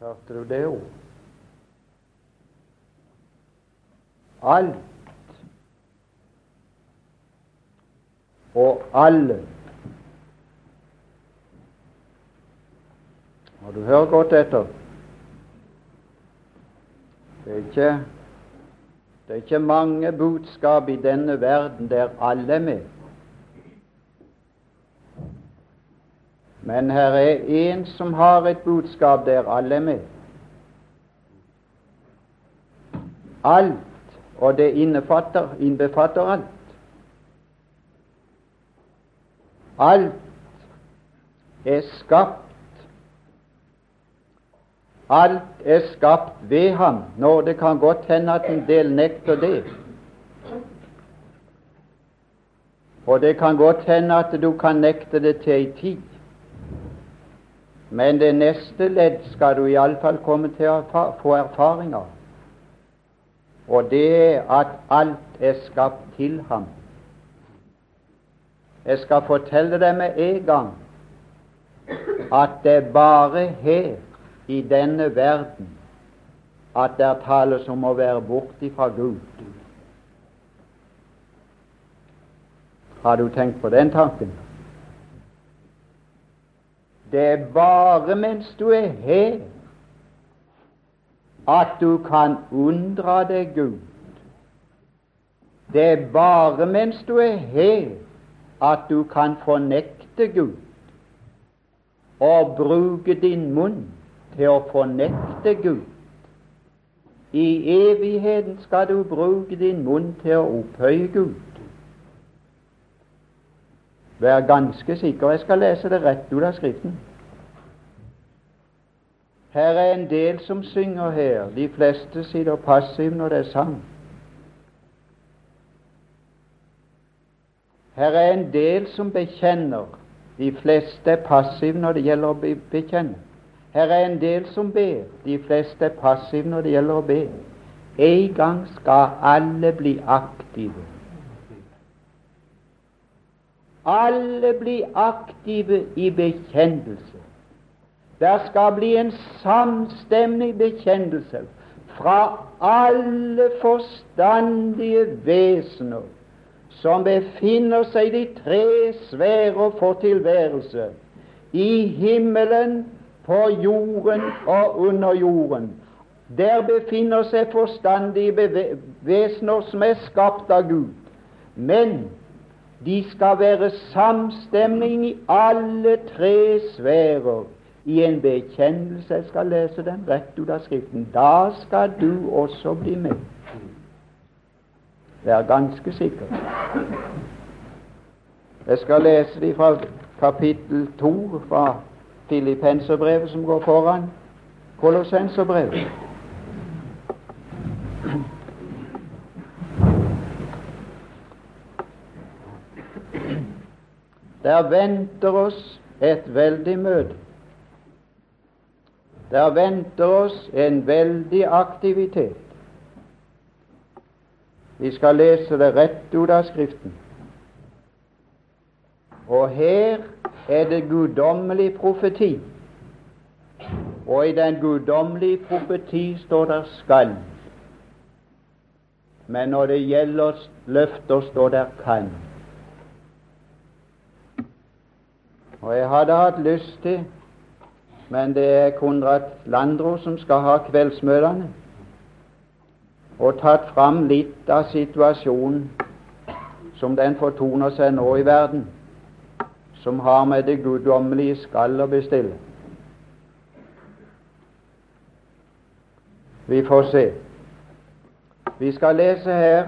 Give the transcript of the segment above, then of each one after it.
Hørte du det òg? Alt og alle. Og du hører godt etter. Det er ikke, det er ikke mange budskap i denne verden der alle er med. Men her er en som har et budskap der alle er med. Alt, og det innefatter, innbefatter alt. Alt er skapt. Alt er skapt ved ham. Nå, det kan godt hende at en del nekter det. Og det kan godt hende at du kan nekte det til ei tid. Men det neste ledd skal du iallfall komme til å få erfaring av. Og det er at alt er skapt til ham. Jeg skal fortelle deg med en gang at det er bare her i denne verden at det tales om å være borte fra Gud. Har du tenkt på den tanken? Det er bare mens du er her at du kan unndra deg Gud. Det er bare mens du er her at du kan fornekte Gud og bruke din munn til å fornekte Gud. I evigheten skal du bruke din munn til å opphøye Gud. Vær ganske sikker. Jeg skal lese det rett ut av Skriften. Her er en del som synger her. De fleste sitter passiv når det er sang. Her er en del som bekjenner. De fleste er passive når det gjelder å bekjenne. Her er en del som ber. De fleste er passive når det gjelder å be. En gang skal alle bli aktive. Alle blir aktive i bekjennelse. Det skal bli en samstemmig bekjennelse fra alle forstandige vesener som befinner seg i de tre sfærer for tilværelse, i himmelen, på jorden og under jorden. Der befinner seg forstandige vesener som er skapt av Gud. Men de skal være samstemning i alle tre sfærer i en bekjennelse. Jeg skal lese den rett ut av Skriften. Da skal du også bli med. Vær ganske sikker. Jeg skal lese det fra kapittel 2 fra Filippenserbrevet, som går foran Kolossenserbrevet. Der venter oss et veldig møte. Der venter oss en veldig aktivitet. Vi skal lese det rett ut av Skriften. Og her er det guddommelig profeti. Og i den guddommelige profeti står det 'skal'. Men når det gjelder løfter, står det 'kan'. Og jeg hadde hatt lyst til, men det er Konrad Landro som skal ha kveldsmøtene, og tatt fram litt av situasjonen som den fortoner seg nå i verden, som har med det guddommelige skall å bestille. Vi får se. Vi skal lese her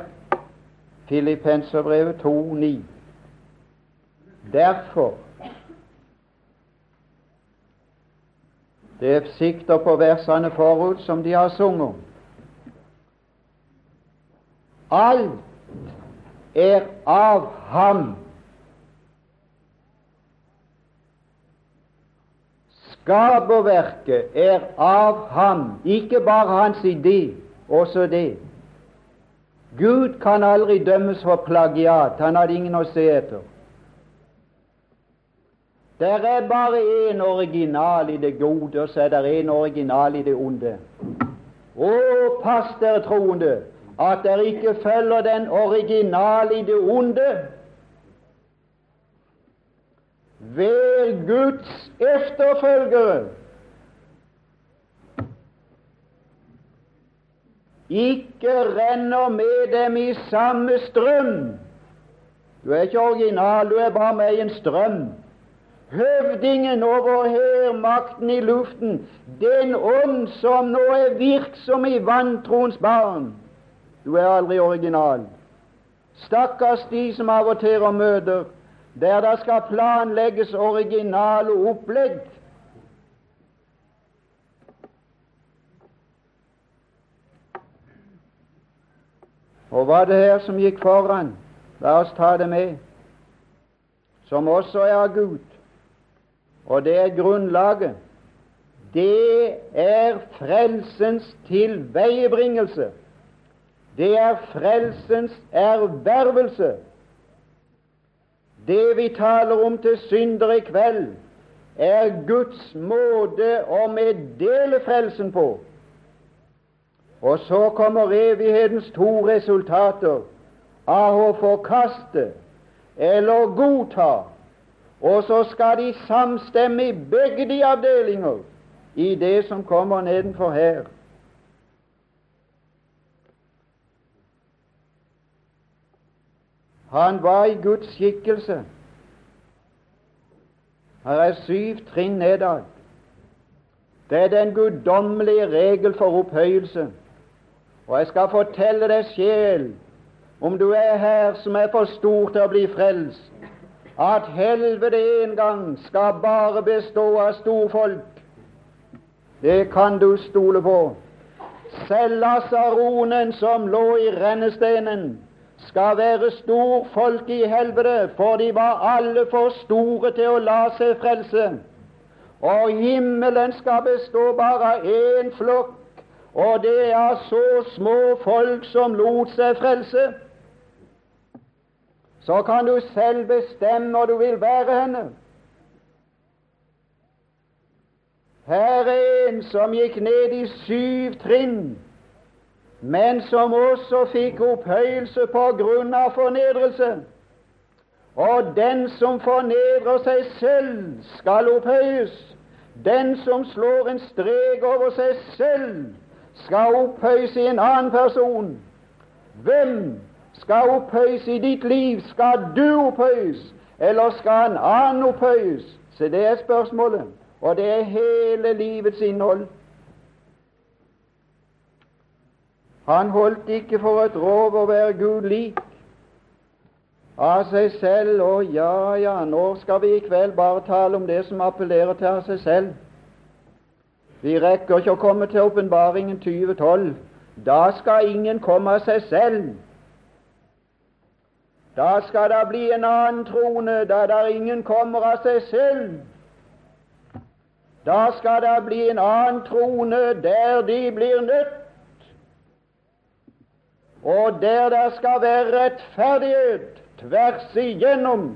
Filippenserbrevet 2,9. Derfor Det sikter på versene forut som de har sunget om. Alt er av ham. Skaperverket er av ham, ikke bare hans idé, også det. Gud kan aldri dømmes for plagiat, han hadde ingen å se etter. Der er bare én original i det gode, og så er det én original i det onde. Å, pass dere troende, at dere ikke følger den original i det onde. Vær Guds efterfølgere. Ikke renner med dem i samme strøm. Du er ikke original, du er bare med i en strøm høvdingen over hærmakten i luften, den ånd som nå er virksom i vantroens barn. Du er aldri original. Stakkars de som av og til møter der det skal planlegges originale opplegg. Og hva det her som gikk foran? La oss ta det med, som også er av Gud og det er grunnlaget. Det er frelsens tilveiebringelse. Det er frelsens ervervelse. Det vi taler om til syndere i kveld, er Guds måte å meddele frelsen på. Og så kommer evighetens to resultater av å forkaste eller godta og så skal de samstemme i begge de avdelinger i det som kommer nedenfor her. Han var i Guds skikkelse. Her er syv trinn nedad. Det er den guddommelige regel for opphøyelse. Og jeg skal fortelle deg, sjel, om du er her som er for stor til å bli frelst, at helvete en gang skal bare bestå av storfolk. Det kan du stole på. Selv lasaronen som lå i rennesteinen, skal være storfolk i helvete, for de var alle for store til å la seg frelse. Og himmelen skal bestå bare av én flokk, og det er så små folk som lot seg frelse så kan du selv bestemme når du vil være henne. Her er en som gikk ned i syv trinn, men som også fikk opphøyelse på grunn av fornedrelse. Og den som fornedrer seg selv, skal opphøyes. Den som slår en strek over seg selv, skal opphøyes i en annen person. Hvem skal opphøyes i ditt liv? Skal du opphøyes, eller skal en annen opphøyes? Så det er spørsmålet, og det er hele livets innhold. Han holdt ikke for et rov å være Gud lik av seg selv. Å ja, ja, nå skal vi i kveld bare tale om det som appellerer til seg selv. Vi rekker ikke å komme til åpenbaringen 2012. Da skal ingen komme av seg selv. Da skal det bli en annen trone, da der ingen kommer av seg selv. Da skal det bli en annen trone der de blir nødt, og der det skal være rettferdighet tvers igjennom.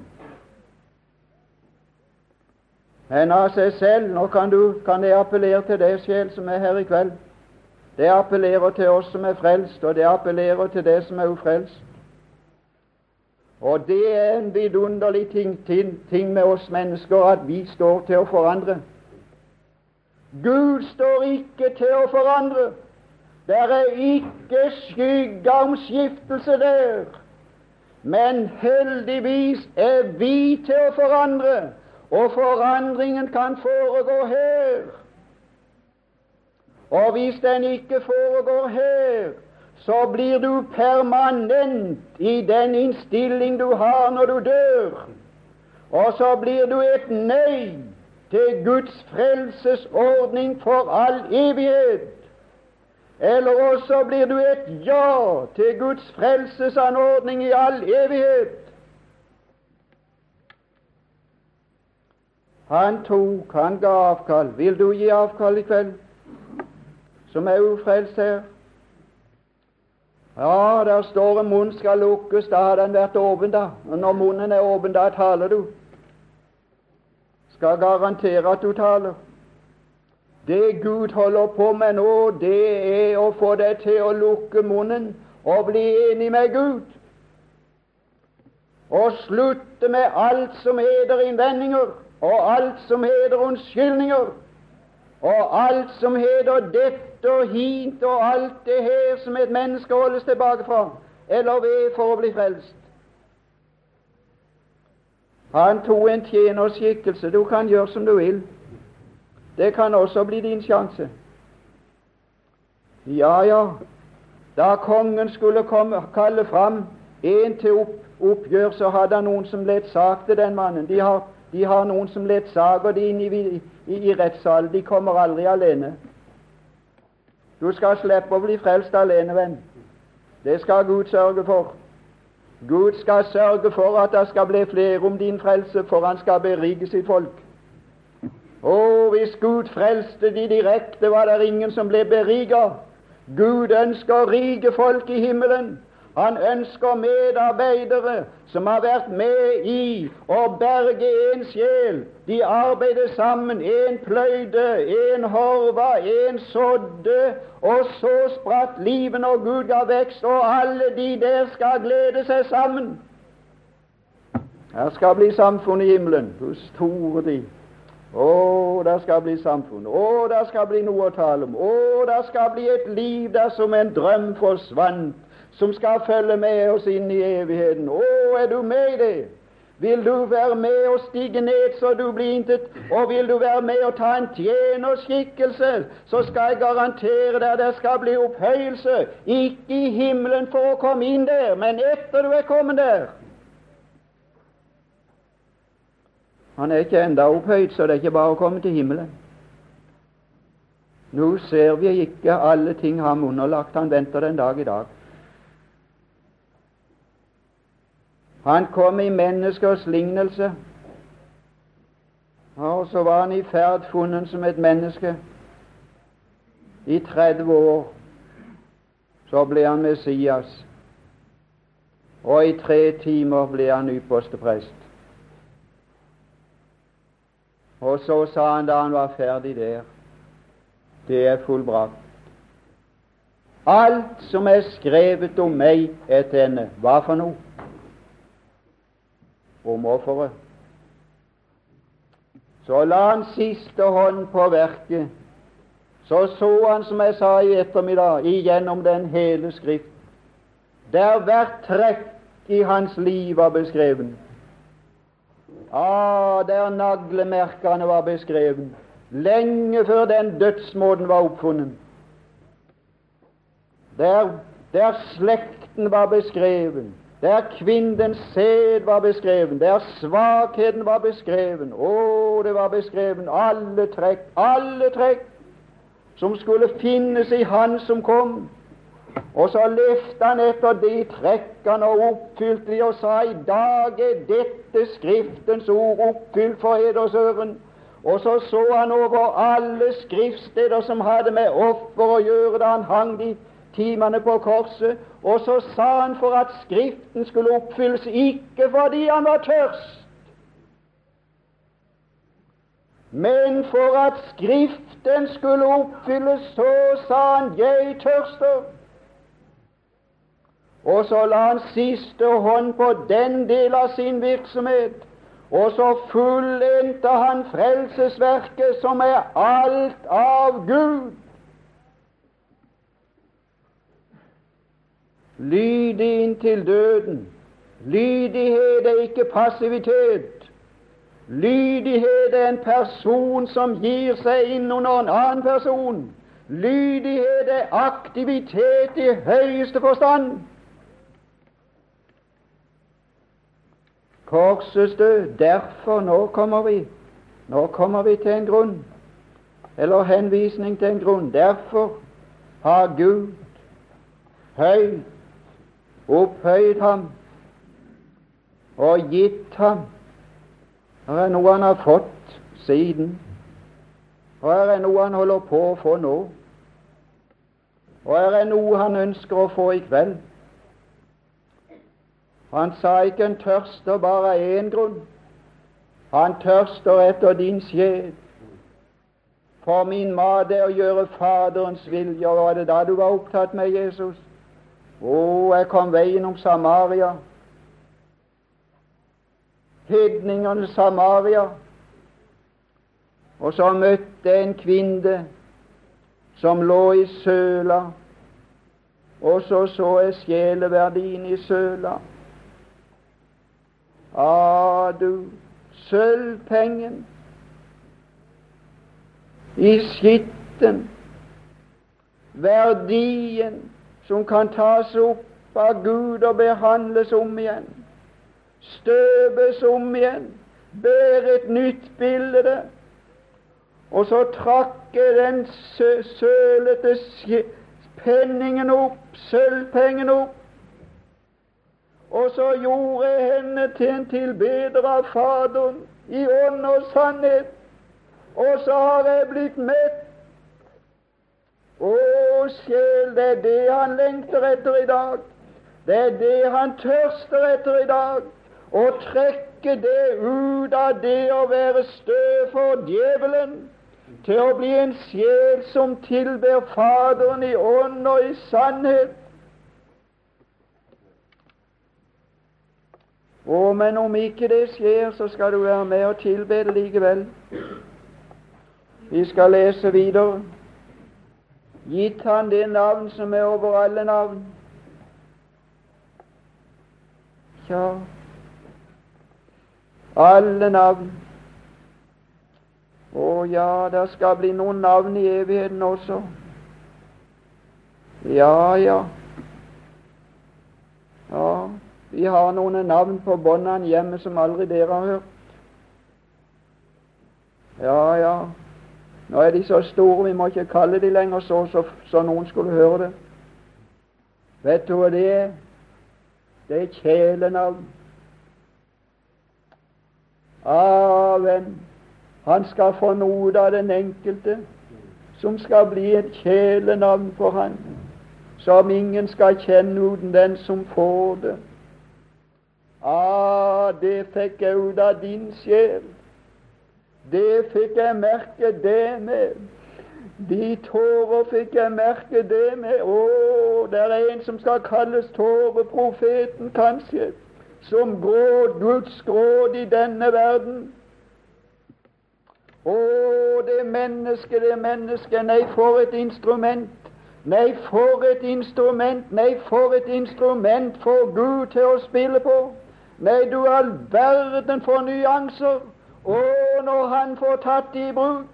Men av seg selv Nå kan, du, kan jeg appellere til deg, sjel, som er her i kveld. Det appellerer til oss som er frelst, og det appellerer til deg som er ufrelst. Og det er en vidunderlig ting, ting, ting med oss mennesker at vi står til å forandre. Gud står ikke til å forandre. Der er ikke skygge om der. Men heldigvis er vi til å forandre, og forandringen kan foregå her. Og hvis den ikke foregår her, så blir du permanent i den innstilling du har når du dør. Og så blir du et nei til Guds frelsesordning for all evighet. Eller også blir du et ja til Guds frelsesanordning i all evighet. Han tok, han ga avkall. Vil du gi avkall i kveld, som er ufrelst her? Ja, der står en munn skal lukkes, da har den vært åpen, da. Og når munnen er åpen, da taler du. skal garantere at du taler. Det Gud holder på med nå, det er å få deg til å lukke munnen og bli enig med Gud. Og slutte med alt som heter innvendinger, og alt som heter unnskyldninger, og alt som heter dette og hint, og alt det her som et menneske holdes tilbake fra, eller ved for å bli frelst. Han tok en tjenerskikkelse. Du kan gjøre som du vil. Det kan også bli din sjanse. Ja, ja, da kongen skulle komme, kalle fram en til opp, oppgjør, så hadde han noen som ledsagte den mannen. De har, de har noen som ledsager de inn i, i, i rettssalen. De kommer aldri alene. Du skal slippe å bli frelst alene, venn. Det skal Gud sørge for. Gud skal sørge for at det skal bli flere om din frelse, for han skal berige sitt folk. Og hvis Gud frelste de direkte, var det ingen som ble beriget. Gud ønsker rike folk i himmelen. Han ønsker medarbeidere som har vært med i å berge en sjel. De arbeider sammen. En pløyde, en horva, en sådde, og så spratt livet når Gud ga vekst, og alle de der skal glede seg sammen. Her skal bli samfunn i himmelen. Hvor store de å, det skal bli samfunn. Å, det skal bli noe å tale om. Å, det skal bli et liv der som en drøm forsvant, som skal følge med oss inn i evigheten. Å, er du med i det? Vil du være med og stige ned så du blir intet? Og vil du være med og ta en tjenerskikkelse, så skal jeg garantere deg det skal bli opphøyelse. Ikke i himmelen for å komme inn der, men etter du er kommet der. Han er ikke enda opphøyd, så det er ikke bare å komme til himmelen. Nå ser vi ikke alle ting ham underlagt. Han venter den dag i dag. Han kom i menneskers lignelse, og så var han i ferd funnet som et menneske. I 30 år så ble han Messias, og i tre timer ble han yppersteprest. Og så sa han da han var ferdig der, det er fullbrakt. Alt som er skrevet om meg etter henne, hva for noe? Om offeret. Så la han siste hånd på verket. Så så han, som jeg sa i ettermiddag, igjennom den hele Skrift, der hvert trekk i hans liv var beskrevet. Ah, der naglemerkene var beskrevet, lenge før den dødsmåten var oppfunnet. Der, der slekten var beskrevet, der kvinnens sæd var beskreven, der svakheten var beskreven. Å, det var beskreven alle trekk, alle trekk som skulle finnes i Han som kom. Og så leste han etter de trekkene og oppfylte de og sa i dag er dette Skriftens ord oppfylt for eders øren. Og så så han over alle skriftsteder som hadde med offer å gjøre da han hang de timene på korset. Og så sa han for at Skriften skulle oppfylles, ikke fordi han var tørst, men for at Skriften skulle oppfylles, så sa han 'Jeg tørster'. Og så la han siste hånd på den del av sin virksomhet, og så fullendte han frelsesverket, som er alt av Gud. Lydig inntil døden. Lydighet er ikke passivitet. Lydighet er en person som gir seg inn under en annen person. Lydighet er aktivitet i høyeste forstand. Korsets død. Derfor, nå kommer vi Nå kommer vi til en grunn, eller henvisning til en grunn. Derfor har Gud høyt opphøyet ham og gitt ham Det er noe han har fått siden, og her er noe han holder på å få nå. Og her er noe han ønsker å få i kveld. Han sa ikke en tørster bare av én grunn. Han tørster etter din sjel. For min mat er å gjøre Faderens vilje. Og var det da du var opptatt med Jesus? Å, jeg kom veien om Samaria. Hedningene Samaria. Og så møtte jeg en kvinne som lå i søla, og så så jeg sjeleverdien i søla. Ah, du, sølvpengen i skitten, verdien som kan tas opp av Gud og behandles om igjen, støpes om igjen, bære et nytt bilde, og så trakk den sølete penningen opp, sølvpengen opp, og så gjorde jeg henne til en tilbeder av Faderen i ånd og sannhet. Og så har jeg blitt mett. Å, sjel, det er det han lengter etter i dag. Det er det han tørster etter i dag. Å trekke det ut av det å være støv for djevelen, til å bli en sjel som tilber Faderen i ånd og i sannhet. Å, men om ikke det skjer, så skal du være med og tilbe det likevel. Vi skal lese videre. Gitt han det navn som er over alle navn. Ja, alle navn. Å ja, det skal bli noen navn i evigheten også. Ja, ja. Ja, vi har noen navn på båndene hjemme som aldri dere har hørt. Ja, ja, nå er de så store, vi må ikke kalle de lenger så, så, så noen skulle høre det. Vet du hva det er? Det er kjælenavn. Ah, venn, han skal få noe av den enkelte som skal bli et kjælenavn for han, som ingen skal kjenne uten den som får det. Ah, det fikk jeg ut av din sjel. Det fikk jeg merke det med. De tårer fikk jeg merke det med. Å, det er en som skal kalles tåreprofeten, kanskje, som gråd, Guds gråd i denne verden. Å, det mennesket, det mennesket. Nei, for et instrument. Nei, for et instrument. Nei, for et instrument for Gud til å spille på. Nei, du all verden for nyanser. Og når han får tatt det i bruk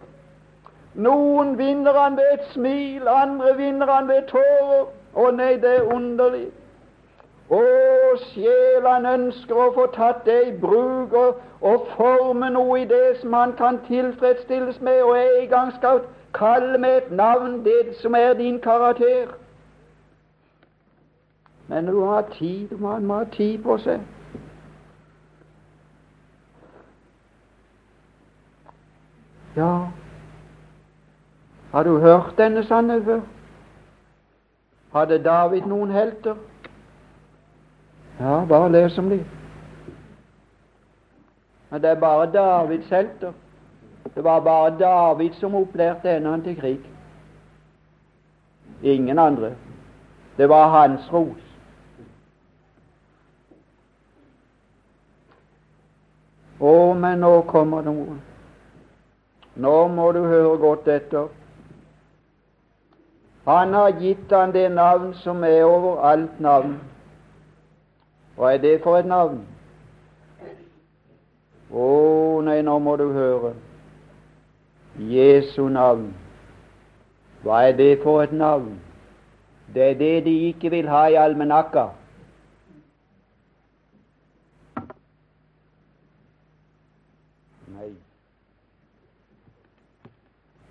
Noen vinner han ved et smil, andre vinner han ved tårer. Å nei, det er underlig. Å, sjelen ønsker å få tatt det i bruk og, og forme noe i det som han kan tilfredsstilles med, og en gang skal kalle med et navn det som er din karakter. Men du må ha tid, du må ha tid på seg. Ja, har du hørt denne sannheten før? Hadde David noen helter? Ja, bare les om dem. Men det er bare Davids helter. Det var bare David som opplærte henne til krig. Ingen andre. Det var hans ros. Å, men nå kommer noe. Nå må du høre godt etter. Han har gitt han det navn som er over alt navn. Hva er det for et navn? Å nei, nå må du høre. Jesu navn. Hva er det for et navn? Det er det de ikke vil ha i almanakka.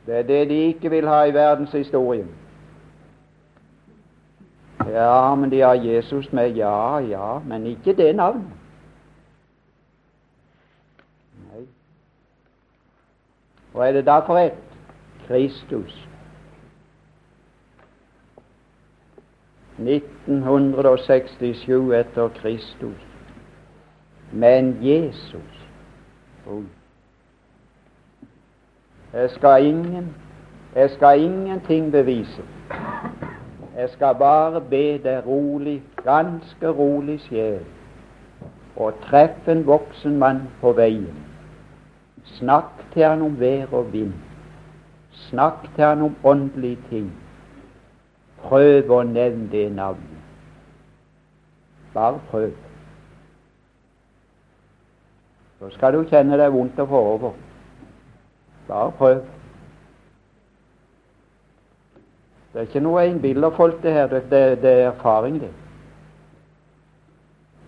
Det er det de ikke vil ha i verdenshistorien. Ja, men de har Jesus med. Ja, ja, men ikke det navnet. Nei. Hva er det da for et? Kristus. 1967 etter Kristus. Men Jesus oh. Jeg skal ingen jeg skal ingenting bevise. Jeg skal bare be deg rolig, ganske rolig sjel, og treffe en voksen mann på veien. Snakk til han om vær og vind. Snakk til han om åndelige ting. Prøv å nevne det navnet. Bare prøv. Så skal du kjenne deg vondt å få over. Bare prøv. Det er ikke noe innbilderfolk, det her. Det, det, det er erfaring, det.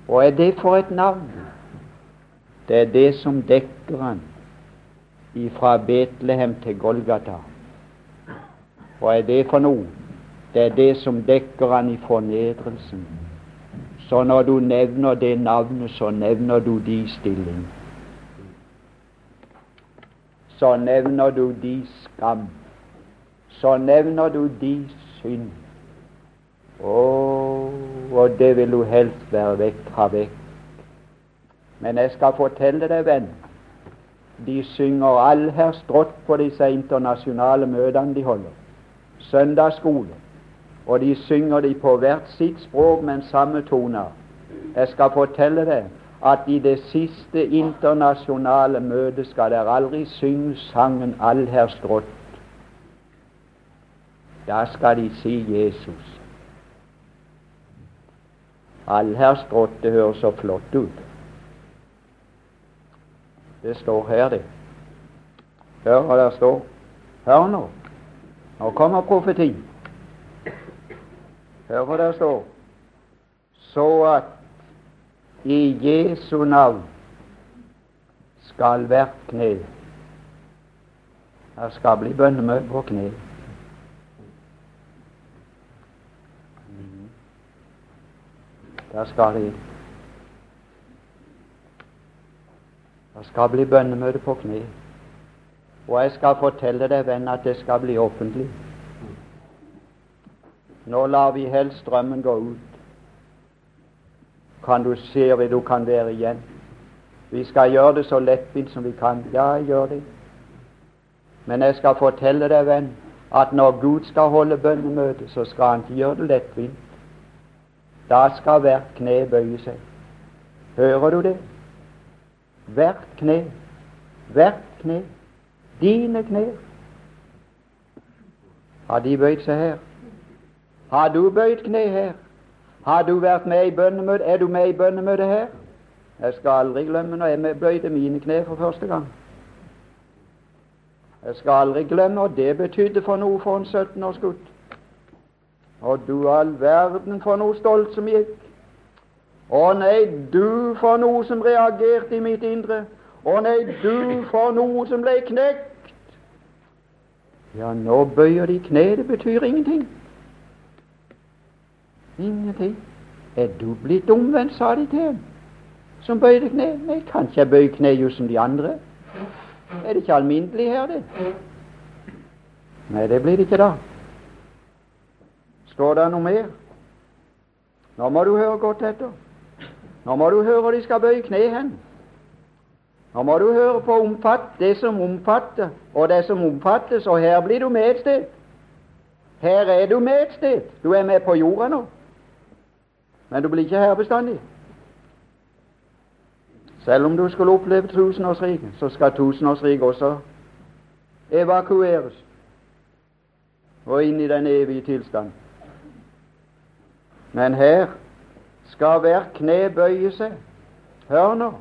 Og er det for et navn? Det er det som dekker han fra Betlehem til Golgata. Og er det for noe? Det er det som dekker han i fornedrelsen. Så når du nevner det navnet, så nevner du de stilling. Så nevner du de skam så nevner du de synd. Oh, og det vil du helst være vekk, ha vekk. Men jeg skal fortelle deg, venn, de synger allherstrått på disse internasjonale møtene de holder. Søndagsskole. Og de synger de på hvert sitt språk, men samme toner. Jeg skal fortelle deg at i det siste internasjonale møtet skal dere aldri synge sangen allherstrått da skal de si Jesus. Allherstrått, det høres så flott ut. Det står her, det. Hør hva det står. Hør nå. Nå kommer profeti. Hør hva det står. Så at i Jesu navn skal hvert kne Det skal bli bønnemøte på kne. Der skal de Det skal bli bønnemøte på kne. Og jeg skal fortelle deg, venn, at det skal bli offentlig. Nå lar vi helst strømmen gå ut. Kan du se hva du kan være igjen? Vi skal gjøre det så lettvint som vi kan. Ja, jeg gjør det. Men jeg skal fortelle deg, venn, at når Gud skal holde bønnemøte, så skal han ikke gjøre det lettvint. Da skal hvert kne bøye seg. Hører du det? Hvert kne. Hvert kne. Dine kne. Har de bøyd seg her? Har du bøyd kne her? Har du vært med i bønnemøte? Er du med i bønnemøtet her? Jeg skal aldri glemme når jeg bøyde mine kne for første gang. Jeg skal aldri glemme hva det betydde for noe for en 17-årsgutt. Og du all verden for noe stolt som gikk. Å nei, du for noe som reagerte i mitt indre. Å nei, du for noe som ble knekt. Ja, nå bøyer de kne. Det betyr ingenting. Ingenting. Er du blitt omvendt, sa de til ham, som bøyde kne. Nei, kan ikke jeg bøye kne jo som de andre? Er det ikke alminnelig her, det? Nei, det blir det ikke da. Står det noe mer? Nå må du høre godt etter. Nå må du høre de skal bøye kne hen. Nå må du høre på omfatt, det som omfatter, og det som omfattes, og her blir du med et sted. Her er du med et sted. Du er med på jorda nå. Men du blir ikke her bestandig. Selv om du skulle oppleve tusenårsriket, så skal tusenårsriket også evakueres og inn i den evige tilstand. Men her skal hver kne bøye seg. Hør nå.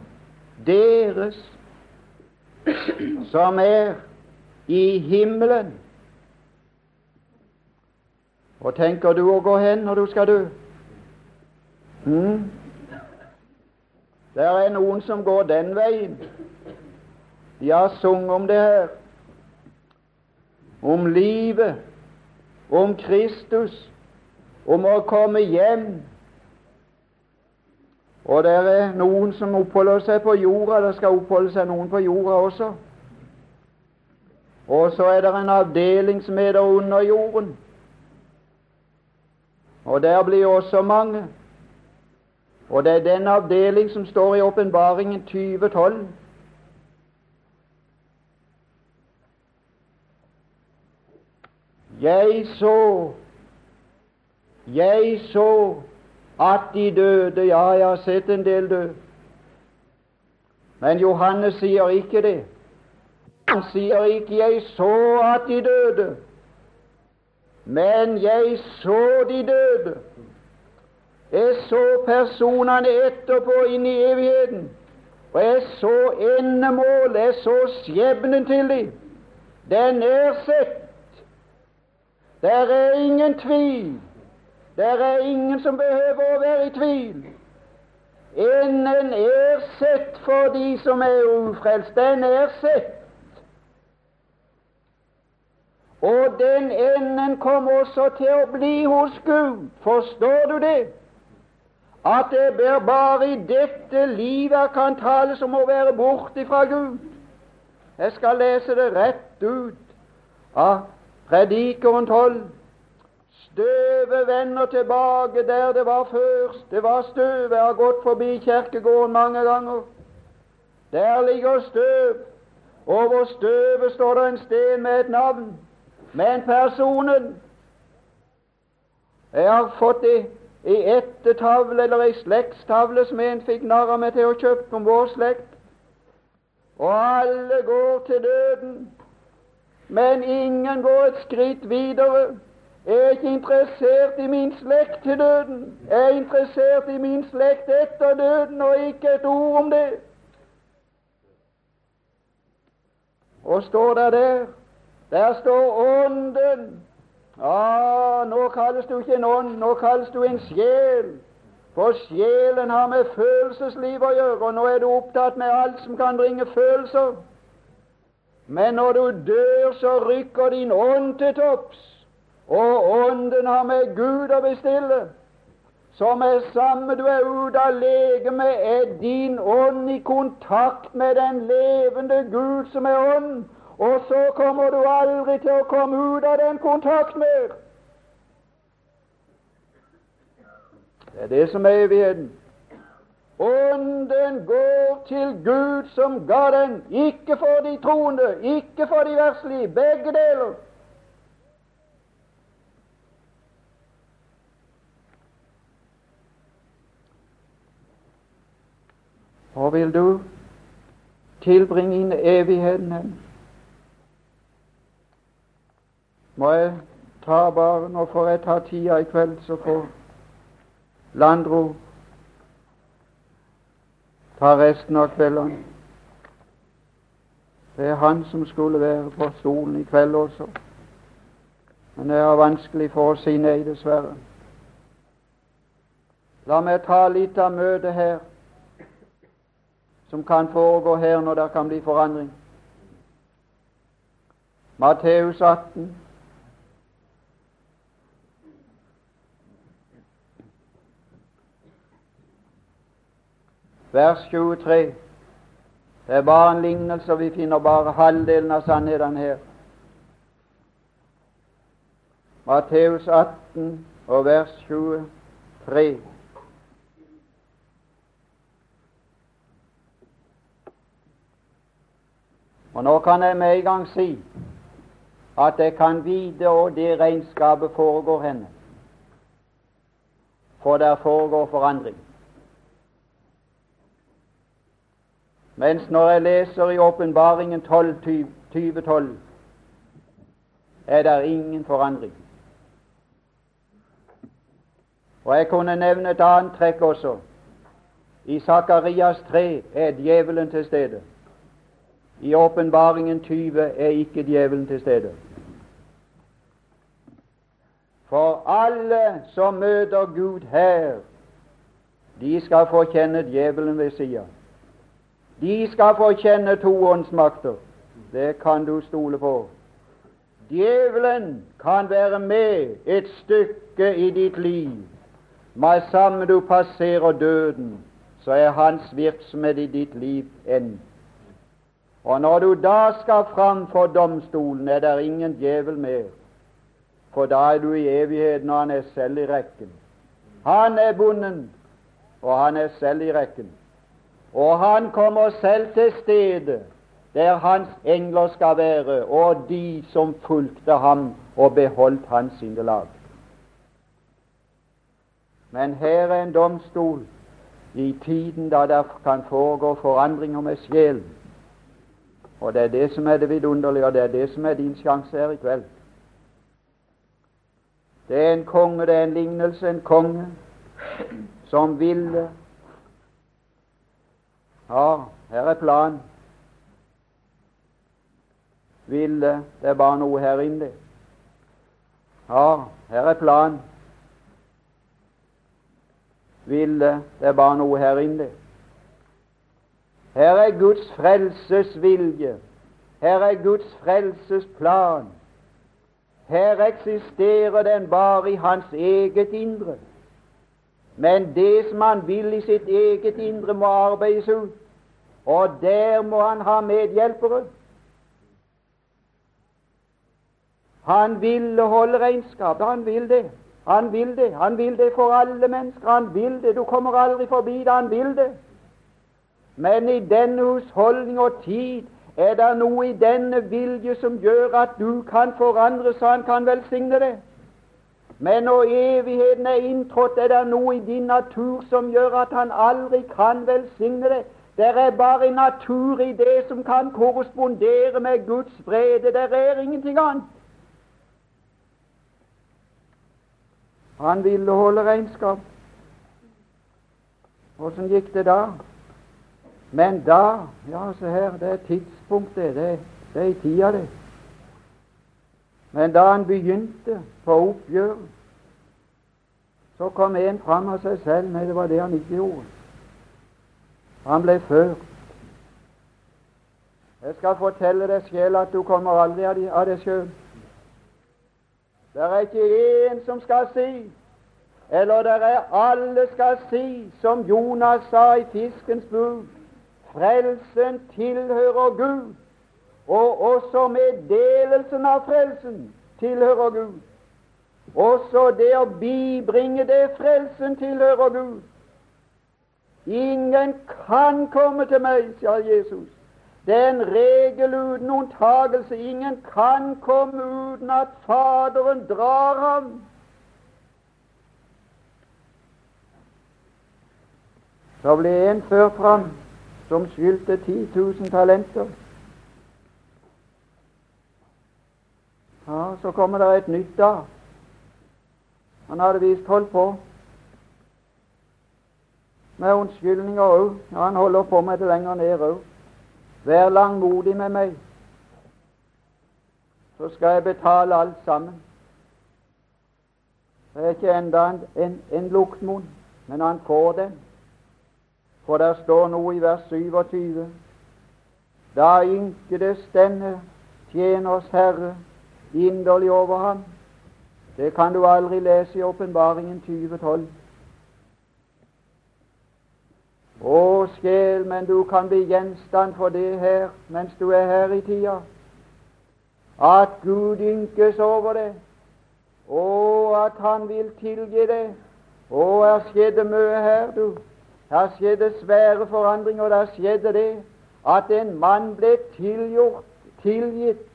Deres som er i himmelen. Og tenker du å gå hen når du skal dø? Mm. Det er noen som går den veien. De har sunget om det her. Om livet, om Kristus, om å komme hjem. Og det er noen som oppholder seg på jorda. Det skal oppholde seg noen på jorda også. Og så er det en avdeling under jorden. Og der blir også mange. Og det er den avdeling som står i åpenbaringen 2012. Jeg så Jeg så at de døde Ja, jeg har sett en del dø. Men Johannes sier ikke det. Han sier ikke 'jeg så at de døde', men 'jeg så de døde'. Jeg så personene etterpå inn i evigheten, og jeg så endemålet, jeg så skjebnen til dem. Den er sett. Der er ingen tvil. Der er ingen som behøver å være i tvil. Enden er sett for de som er ufrelst. Den er sett. Og den enden kommer også til å bli hos Gud. Forstår du det? At det er bare i dette livet kan tales om å være borte fra Gud. Jeg skal lese det rett ut av Predikeren 12. Støvet vender tilbake der det var først. Det var støv. Jeg har gått forbi kirkegården mange ganger. Der ligger støv. Over støvet står det en sten med et navn. Men personen Jeg har fått det i ettertavle eller ei slektstavle som en fikk narr meg til å kjøpe om vår slekt. Og alle går til døden, men ingen går et skritt videre. Jeg er ikke interessert i min slekt til døden. Jeg er interessert i min slekt etter døden, og ikke et ord om det. Og står det der der står Ånden. Ah, nå kalles du ikke en ånd, nå kalles du en sjel. For sjelen har med følelsesliv å gjøre, og nå er du opptatt med alt som kan bringe følelser. Men når du dør, så rykker din ånd til topps, og ånden har med Gud å bestille. Som er samme du er ute av legemet, er din ånd i kontakt med den levende Gud som er ånd, og så kommer du aldri til å komme ut av den kontakt mer. Det er det som er evigheten. Ånden går til Gud som ga den, ikke for de troende, ikke for de verslige, begge deler. Hvor vil du tilbringe inn evigheten hen? Må jeg ta bare Nå får jeg ta tida i kveld, så får Landro ta resten av kveldene. Det er han som skulle være på stolen i kveld også. Men det er vanskelig for å si nei, dessverre. La meg ta litt av møtet her, som kan foregå her når det kan bli forandring. Matteus 18. vers 23. Det er bare en lignelse, vi finner bare halvdelen av sannheten her. Matteus 18 og vers 23. Og Nå kan jeg med en gang si at jeg kan vite og det regnskapet foregår henne. For der foregår forandring. Mens når jeg leser i Åpenbaringen 2012, er det ingen forandring. Og Jeg kunne nevne et annet trekk også. I Sakarias 3 er djevelen til stede. I Åpenbaringen 20 er ikke djevelen til stede. For alle som møter Gud her, de skal få kjenne djevelen ved sida. De skal få kjenne to åndsmakter. Det kan du stole på. Djevelen kan være med et stykke i ditt liv. Med samme du passerer døden, så er hans virksomhet i ditt liv endt. Og når du da skal fram for domstolen, er det ingen djevel mer. For da er du i evigheten, og han er selv i rekken. Han er bonden, og han er selv i rekken. Og han kommer selv til stedet der hans engler skal være, og de som fulgte ham og beholdt hans syndelag. Men her er en domstol i tiden da det kan foregå forandringer med sjelen. Og det er det som er det vidunderlige, og det er det som er din sjanse her i kveld. Det er en konge, det er en lignelse, en konge som ville Ja, her er planen. Ville Det er bare noe her inne. Ja, her er planen. Ville Det er bare noe her inne. Her er Guds frelses vilje. Her er Guds frelses plan. Her eksisterer den bare i hans eget indre. Men det som han vil i sitt eget indre, må arbeides ut. Og der må han ha medhjelpere. Han vil holde regnskap. Han vil det. Han vil det. Han vil det for alle mennesker. Han vil det. Du kommer aldri forbi det. Han vil det. Men i denne husholdning og tid er det noe i denne vilje som gjør at du kan forandre så han kan velsigne det. Men når evigheten er inntrådt, er det noe i din natur som gjør at han aldri kan velsigne det. Det er bare en natur i det som kan korrespondere med Guds vrede. Det er ingenting annet. Han ville holde regnskap. Åssen gikk det da? Men da Ja, se her, det er tidspunktet. Det, det er i tida, det. Men da han begynte på oppgjøret, så kom en fram av seg selv. Nei, det var det han ikke gjorde. Han ble ført. Jeg skal fortelle deg sjel at du kommer aldri av deg sjøl. Det er ikke én som skal si, eller det er alle skal si, som Jonas sa i fiskens bud, frelsen tilhører Gud, og også meddelelsen av frelsen tilhører Gud. Også det å bibringe det frelsen tilhører Gud. Ingen kan komme til meg, sa Jesus. Det er en regel uten unntagelse. Ingen kan komme uten at Faderen drar ham. Så ble en ført fram som skyldte 10 000 talenter. Ja, Så kommer det et nytt da. Han hadde visst holdt på med unnskyldninger òg. Ja, han holder på med det lenger ned òg. Vær langmodig med meg, så skal jeg betale alt sammen. Det er ikke enda en, en, en luktmunn, men han får den. For der står noe i vers 27. Da ynkedes denne tjeners Herre inderlig over ham. Det kan du aldri lese i Åpenbaringen 2012. Å, sjel, men du kan bli gjenstand for det her mens du er her i tida. At Gud ynkes over det, og at Han vil tilgi det. Å, her skjedde mye her, du. Her skjedde svære forandringer. Der skjedde det at en mann ble tilgjort, tilgitt,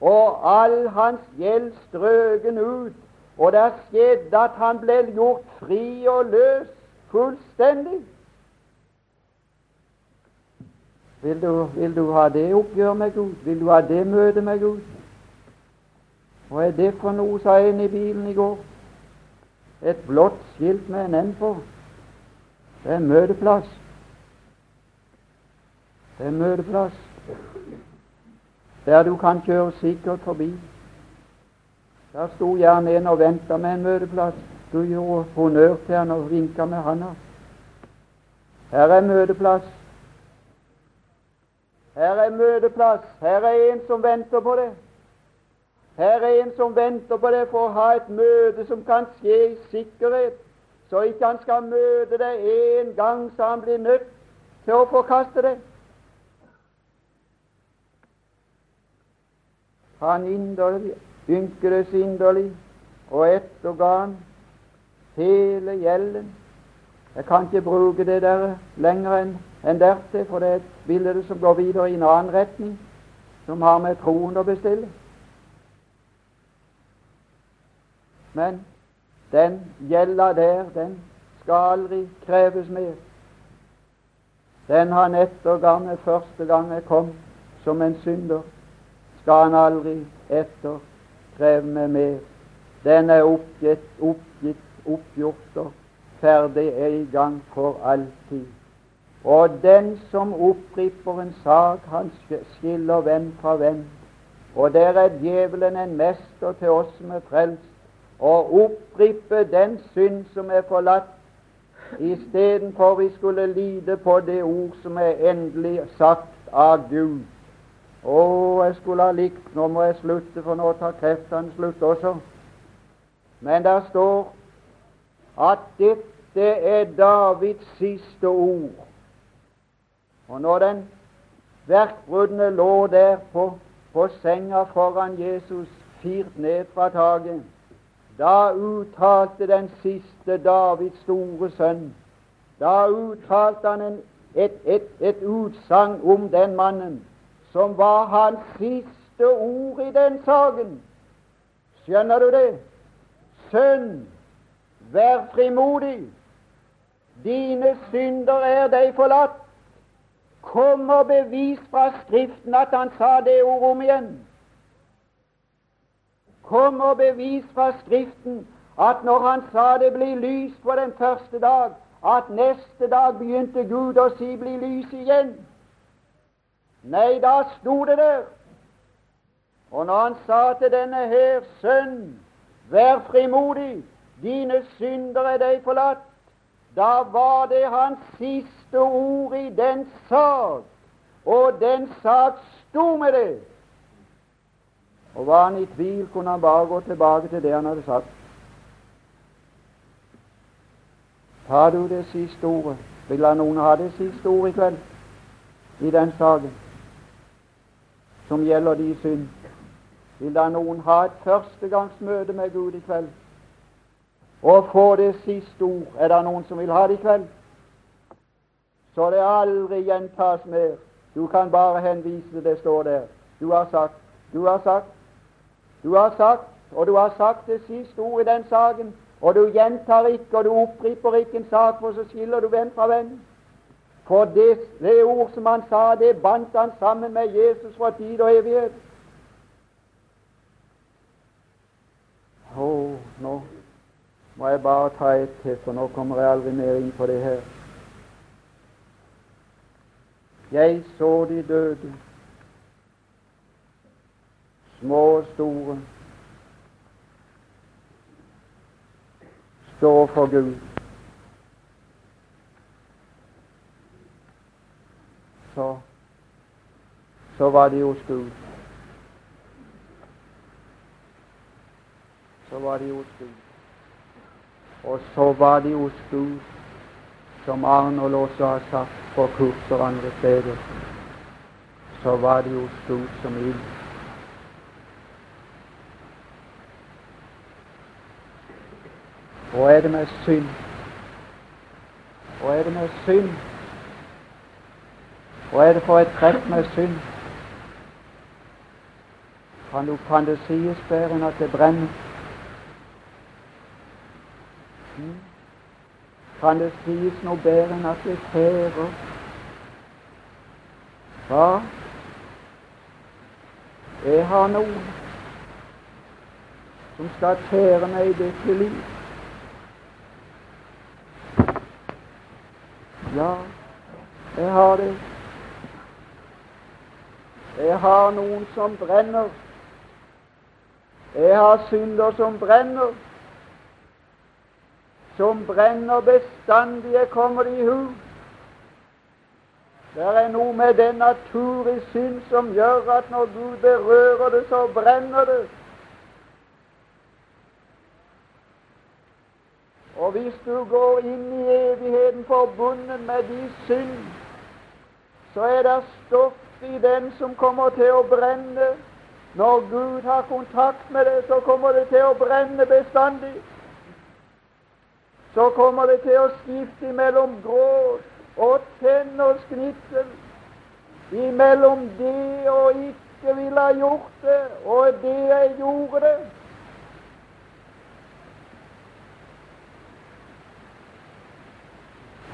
og all hans gjeld strøken ut. Og der skjedde at han ble gjort fri og løs fullstendig. Vil du, vil du ha det oppgjør med Gud? Vil du ha det møte med Gud? Hva er det for noe, sa en i bilen i går. Et blått skilt med en N på. Det er møteplass. Det er møteplass der du kan kjøre sikkert forbi. Der sto gjerne en og venta med en møteplass. Du gjorde honnør til han og vinka med handa. Her er møteplass. Her er møteplass. Her er en som venter på det. Her er en som venter på det for å ha et møte som kan skje i sikkerhet, så ikke han skal møte det en gang så han blir nødt til å forkaste det. Han inderlig, ynkedes inderlig, og etterga han hele gjelden. Jeg kan ikke bruke det der lenger enn enn dertil, for det er et bilde som går videre i en annen retning, som har med troen å bestille. Men den gjelda der, den skal aldri kreves mer. Den han etterga med første gang jeg kom som en synder, skal han aldri etter kreve med mer. Den er oppgitt, oppgitt, oppgjort og ferdig en gang for alltid. Og den som oppripper en sak, han skiller venn fra venn. Og der er djevelen en mester til oss som er frelst, å opprippe den synd som er forlatt, istedenfor vi skulle lide på det ord som er endelig sagt av Gud. Å, jeg skulle ha likt Nå må jeg slutte, for nå tar kreftene slutt også. Men der står at dette er Davids siste ord. Og når den verkbruddene lå der på, på senga foran Jesus, firt ned fra taket, da uttalte den siste Davids store sønn Da uttalte han en, et, et, et utsagn om den mannen som var hans siste ord i den saken. Skjønner du det? Sønn, vær frimodig. Dine synder er deg forlatt. Kom og bevis fra Skriften at han sa det ordet om igjen. Kom og bevis fra Skriften at når han sa det blir lys på den første dag, at neste dag begynte Gud å si bli lys igjen. Nei, da sto det der. Og når han sa til denne her sønn, vær frimodig, dine synder er deg forlatt, da var det hans siste ord i den sak, og den sak sto med det. Og var han i tvil, kunne han bare gå tilbake til det han hadde sagt. Tar du det siste ordet? Vil da noen ha det siste ordet i kveld i den saken som gjelder de synd? Vil da noen ha et førstegangsmøte med Gud i kveld og få det siste ord? Er det noen som vil ha det i kveld? Så det aldri gjentas mer. Du kan bare henvise det står der. Du har sagt, du har sagt, du har sagt, og du har sagt det siste ord i den saken, og du gjentar ikke, og du oppripper ikke en sak, for så skiller du venn fra venn. For det, det ord som han sa, det bandt han sammen med Jesus fra tid og evighet. Å, nå må jeg bare ta et til, for nå kommer jeg aldri mer inn på det her. Jeg så de døde små og store, stå for Gud. Så, så var de hos Gud. Så var de hos Gud. Og så var de hos Gud, som Arnold også har sagt på kurser andre steder. Så var det jo stort som ild. Og er det med synd? Og er det med synd? Og er det for et trekk med synd? Kan, du, kan det sies bedre enn at det brenner? Hmm? Kan det sies noe bedre enn at det tærer? Far, Jeg har noen som skal tære meg i dette liv. Ja, jeg har det. Jeg har noen som brenner. Jeg har synder som brenner. Som brenner bestandig. kommer kommer i hu. Det er noe med den natur i synd som gjør at når Gud berører det, så brenner det. Og hvis du går inn i evigheten forbundet med de synd, så er det stoff i den som kommer til å brenne. Når Gud har kontakt med det, så kommer det til å brenne bestandig. Så kommer det til å skifte mellom gråt og tenårsgnissel imellom det og ikke ville ha gjort det, og det jeg gjorde det.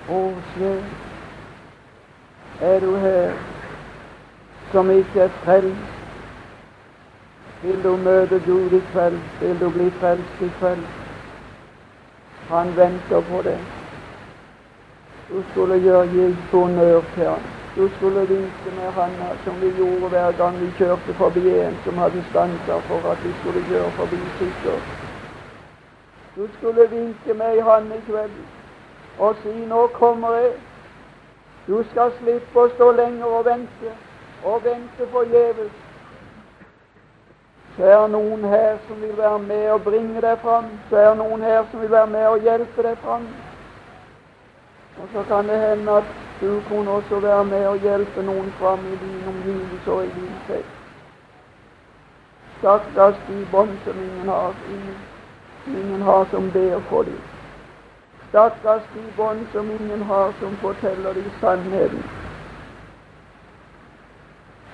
Åsve, er du her som ikke er frelst? Vil du møte Gud i kveld? Vil du bli frelst i kveld? Han venter på det. Du skulle gjøre gitt honnør til ham. Du skulle vise med handa som vi gjorde hver gang vi kjørte forbi en som hadde stansa for at vi skulle kjøre forbi sikker. Du skulle vinke med ei hand i kveld og si 'Nå kommer jeg'. Du skal slippe å stå lenger og vente, og vente forgjeves. Så er det noen her som vil være med og bringe deg fram. Så er det noen her som vil være med og hjelpe deg fram. Og så kan det hende at du kunne også være med og hjelpe noen fram i din omgivelse og i din sekt. Stakkars de bånd som ingen har, ingen, ingen har som ber for dem. Stakkars de bånd som ingen har, som forteller dem sannheten.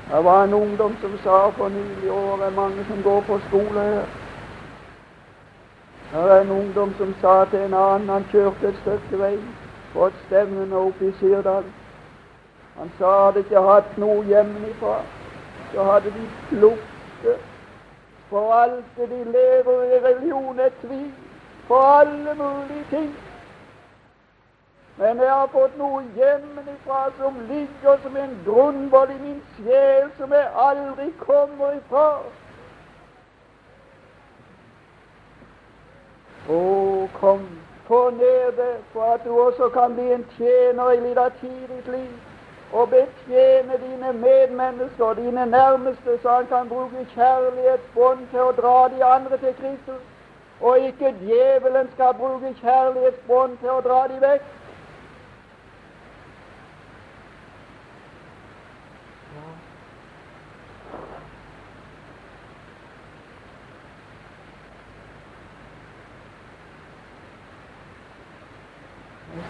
Det var en ungdom som sa for nylig år det er mange som går på skole her. Det er en ungdom som sa til en annen Han kjørte et stykke vei på et stevne oppe i Sirdal. Han sa hadde ikke hatt noe hjemmefra, så hadde de plukket. For alt det de lever i religion, er tvil. For alle mulige ting. Men jeg har fått noe hjemmefra som ligger som en grunnvoll i min sjel, som jeg aldri kommer ifra. Å, kom, få ned det, for at du også kan bli en tjener i liten tid i ditt liv, og betjene dine medmennesker, dine nærmeste, så han kan bruke kjærlighetsbånd til å dra de andre til Kristus, og ikke djevelen skal bruke kjærlighetsbånd til å dra de vekk.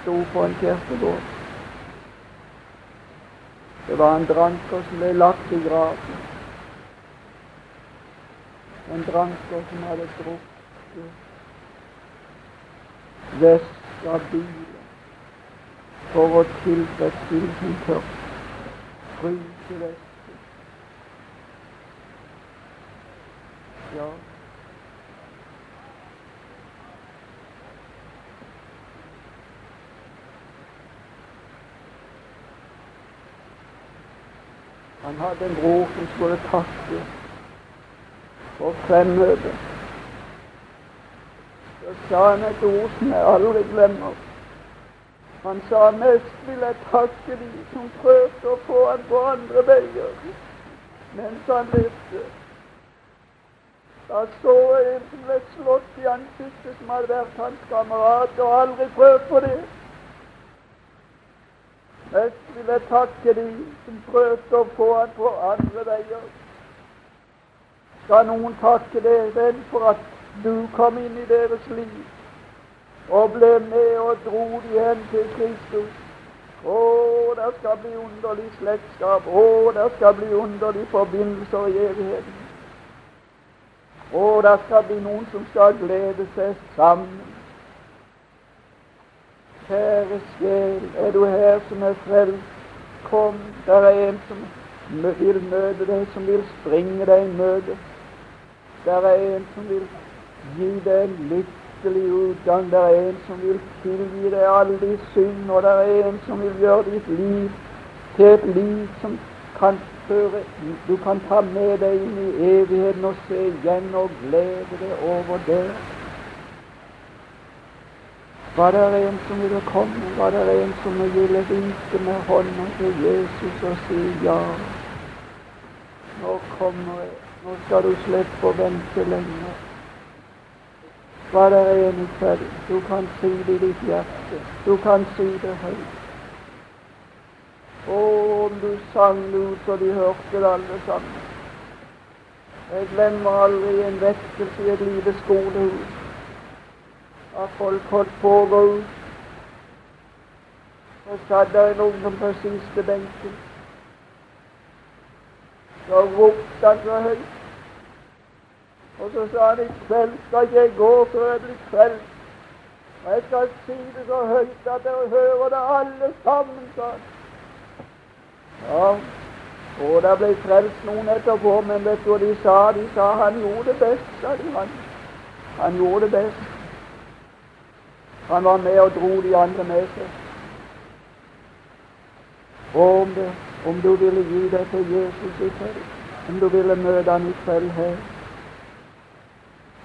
Sto på en kirkegård. Det var en dranker som ble lagt i graven. En dranker som hadde drukket vest av bilen for å tilfredsstille sin tørst. Ja, hadde en bror som skulle takke for fremmøtet. Så sa han et ord som jeg aldri glemmer. Han sa mest vil jeg takke de som prøvde å få han på andre veier mens han levde. Da så jeg en som ble slått i ansiktet, som hadde vært hans kamerat, og aldri prøvd på det. Mest vil jeg takke de som prøvde å få han på andre veier. Skal noen takke dere for at du kom inn i deres liv og ble med og dro de hen til Kristus? Å, det skal bli underlig slektskap. Å, det skal bli underlig forbindelser i evigheten. Å, det skal bli noen som skal glede seg sammen Kjære sjel, er du her som er frelst? Kom, der er en som vil møte deg, som vil springe deg i møte. Der er en som vil gi deg en lykkelig utgang. Der er en som vil tilgi deg alle de synd, og der er en som vil gjøre ditt liv til et liv som kan føre Du kan ta med deg inn i evigheten og se igjen og glede deg over det. Var det en som ville komme? Var det en som ville vinke med hånda til Jesus og si ja? Nå kommer jeg. Nå skal du slippe å vente lenge. Var det en i kveld? Du kan si det i ditt hjerte. Du kan si det høyt. Å, om du sang ut så de hørte det alle sammen. Jeg glemmer aldri en vekkelse i et lite skolehus at folk holdt på å gå ut. Så satt der en ungdom på siste benken. Så ropte han så høyt. Og så sa han i kveld skal jeg gå før jeg blir kveld. Og jeg skal si det så høyt at dere hører det alle sammen, sa han. Ja, og det ble frelst noen etterpå, men vet du hva de sa? De sa han gjorde det best, sa de. Han, han gjorde det best. Han var med og dro de andre med seg. Og om, det, om du ville gi deg til Jesus i kveld, om du ville møte han i kveld her,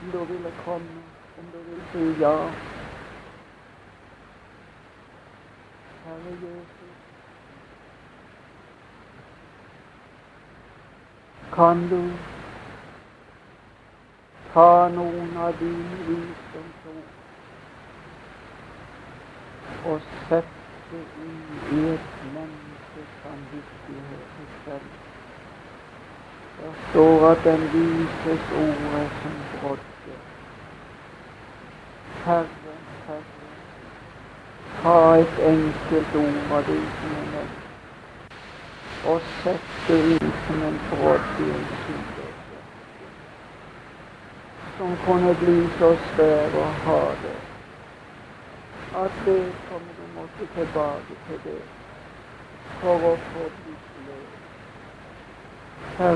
om du ville komme, om du ville si ja Herre Jesus, kan du ta noen av dine visdomsord og sette i et menneskes samvittighet selv. Det står at den vises ord er som brodde. Herre, Herre, ta et enkelt ord av det som er nevnt, og sett det inn som en brodd i en side som kunne bli så svær å ha det at vedkommende måtte tilbake til det for å få bli løst. Herre